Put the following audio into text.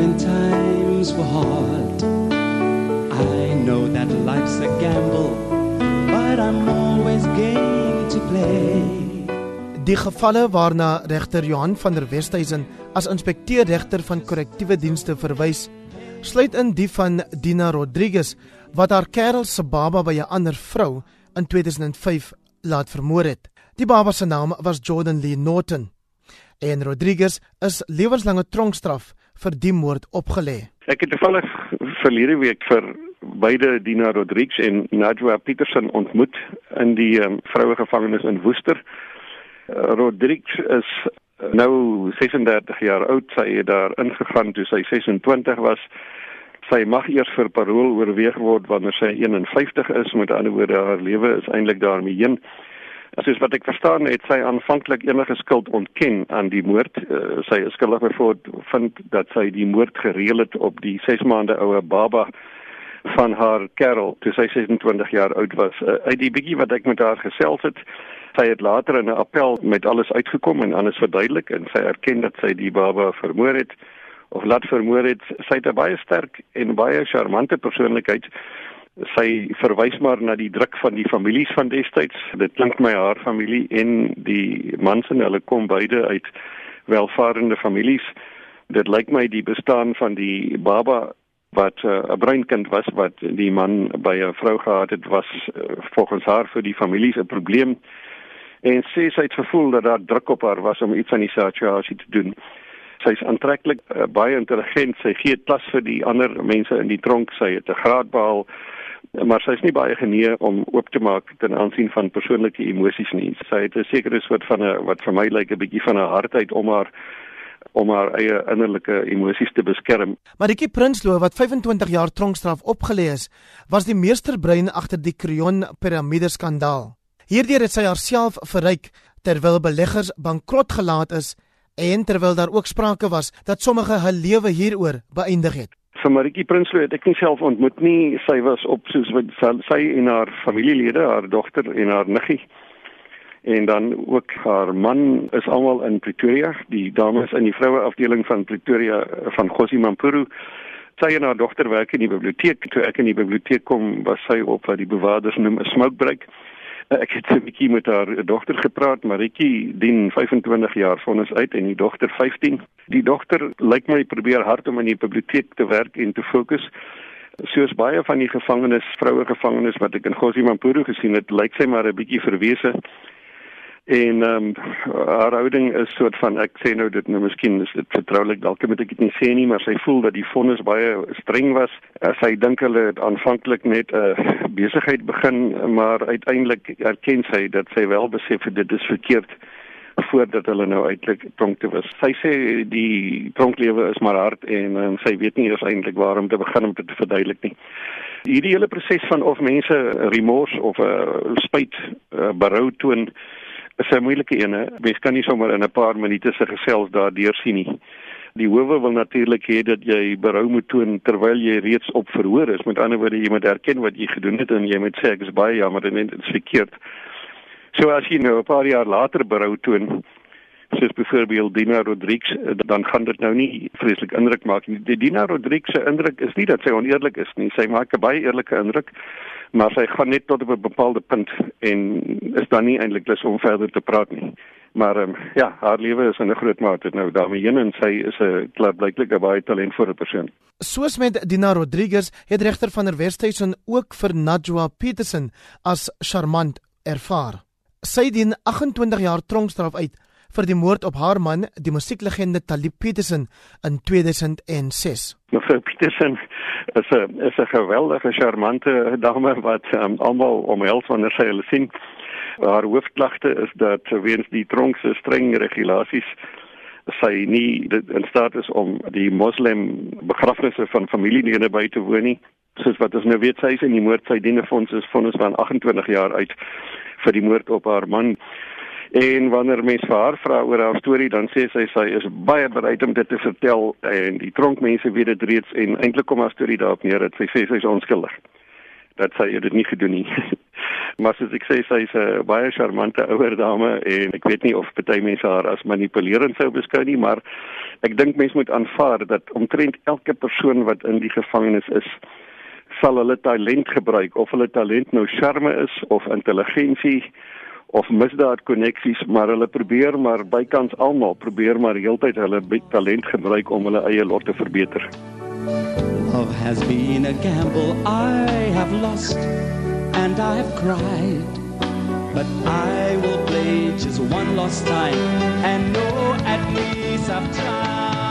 when times were hard. I know that life's a gamble, but I'm always game to play. Die gevalle waarna regter Johan van der Westhuizen as inspekteur regter van korrektiewe dienste verwys, sluit in die van Dina Rodriguez wat haar kerel se baba by 'n ander vrou in 2005 laat vermoor het. Die baba se naam was Jordan Lee Norton. En Rodriguez is lewenslange tronkstraf vir die moord opgelê. Ek het toevallig verlede week vir beide Dina Rodriguez en Najwa Petersen ontmoet in die um, vroue gevangenis in Woester. Uh, Rodriguez is nou 36 jaar oud. Sy het daar ingegaan toe sy 26 was. Sy mag eers vir parol oorweeg word wanneer sy 51 is. Met ander woorde, haar lewe is eintlik daarmee heen. Soos wat ek verstaan het sy aanvanklik enige skuld ontken aan die moord. Uh, sy is skuldig bevind vind dat sy die moord gereël het op die 6 maande oue baba van haar kerel toe sy 26 jaar oud was. Uh, uit die bietjie wat ek met haar gesels het, sy het later in 'n appel met alles uitgekom en alles verduidelik en sy erken dat sy die baba vermoor het of laat vermoor het. Sy het 'n baie sterk en baie charmante persoonlikheid. Sy verwys maar na die druk van die families van destyds. Dit klink my haar familie en die mans en hulle kom beide uit welvarende families. Dit lyk my die bestaan van die baba wat eh, 'n uh, breinkind was wat die man by 'n vrou gehad het was uh, volgens haar vir die familie 'n probleem en sê sy het gevoel dat daar druk op haar was om iets aan die situasie te doen. Sy is aantreklik, uh, baie intelligent, sy gee klas vir die ander mense in die tronk, sy het 'n graad behaal, maar sy is nie baie genee om oop te maak ten aansien van persoonlike emosies nie. Sy het 'n sekere soort van 'n wat vir my lyk 'n bietjie van 'n hardheid om haar om haar eie innerlike emosies te beskerm. Marieke Prinsloo wat 25 jaar tronkstraf opgelê is, was die meesterbrein agter die Creon piramide skandaal. Hierdeur het sy haarself verryk terwyl beleggers bankrot gelaat is en terwyl daar ook sprake was dat sommige hul lewe hieroor beëindig het. Vir Maritjie Prinsloo het ek nie self ontmoet nie. Sy was op soos wat sy en haar familielede, haar dogter en haar niggie en dan ook haar man is almal in Pretoria. Die dames in die vroue afdeling van Pretoria van Gossie Mampuru. Sy en haar dogter werk in die biblioteek. Toe ek in die biblioteek kom, was sy op wat die bewakers noem 'n smoke break. Ek het 'n bietjie met haar dogter gepraat, Maritjie dien 25 jaar vonnis uit en die dogter 15. Die dogter lyk my probeer hard om in die biblioteek te werk en te fokus. Soos baie van die gevangenes, vroue gevangenes wat ek in Gosimampuru gesien het, lyk sy maar 'n bietjie verwese en ehm um, haar houding is soort van ek sê nou dit nou miskien is dit vertroulik dalk moet ek dit nie sê nie maar sy voel dat die vonnis baie streng was. Uh, sy dink hulle het aanvanklik net 'n uh, besigheid begin maar uiteindelik erken sy dat sy wel besef het dit is verkeerd voordat hulle nou uiteindelik tronk toe was. Sy sê die tronklewe is maar hard en um, sy weet nie eers eintlik waarom te begin om dit te verduidelik nie. Hierdie hele proses van of mense remors of 'n uh, spyt uh, berou toon is 'n moeilike ene. Mens kan nie sommer in 'n paar minute se gesels daardeur sien nie. Die howe wil natuurlik hê dat jy berou moet toon terwyl jy reeds op verhoor is. Met ander woorde, jy moet erken wat jy gedoen het en jy moet sê ek is baie jammer en dit is verkeerd. So as jy nou 'n paar jaar later berou toon, soos byvoorbeeld Dina Rodriguez, dan gaan dit nou nie vreeslik indruk maak nie. Die Dina Rodriguez se indruk is nie dat sy oneerlik is nie. Sy maak 'n baie eerlike indruk maar sy gaan net tot op 'n bepaalde punt en is dan nie eintlik lus om verder te praat nie. Maar um, ja, haar lewe is in 'n groot mate nou daarmee heen en sy is 'n blyklik 'n baie talentvolle persoon. Soos met Dina Rodriguez het regter van der Westhuizen ook vir Najwa Petersen as charmant ervaar. Sy dien 28 jaar tronkstraf uit vir die moord op haar man, die musieklegende Talib Petersen in 2006. Mevrou Petersen is 'n is 'n geweldige charmante dame wat um, almal omhels wanneer sy hulle sien. Haar hoofklagte is dat weens die tronk se streng regulasies sy nie in staat is om die moslim begrafnisse van familielede by te woon nie. Soos wat ons nou weet, sy is in die moord sy dienefonds is vonnis van 28 jaar uit vir die moord op haar man. En wanneer mense vir haar vra oor haar storie, dan sê sy sy is baie bereid om dit te vertel en die tronkmense weet dit reeds en eintlik kom haar storie daarop neer dat sy sê sy is onskuldig. dat sy dit nie gedoen nie. maar soos ek sê sy is 'n baie charmante ouer dame en ek weet nie of party mense haar as manipulerend sou beskou nie, maar ek dink mense moet aanvaar dat omtrent elke persoon wat in die gevangenis is sal hulle talent gebruik of hulle talent nou charme is of intelligensie of misdaad koneksies maar hulle probeer maar bykans almal probeer maar heeltyd hulle talent gebruik om hulle eie lot te verbeter. Love has been a gamble I have lost and I have cried but I will play just one last time and know at least I've tried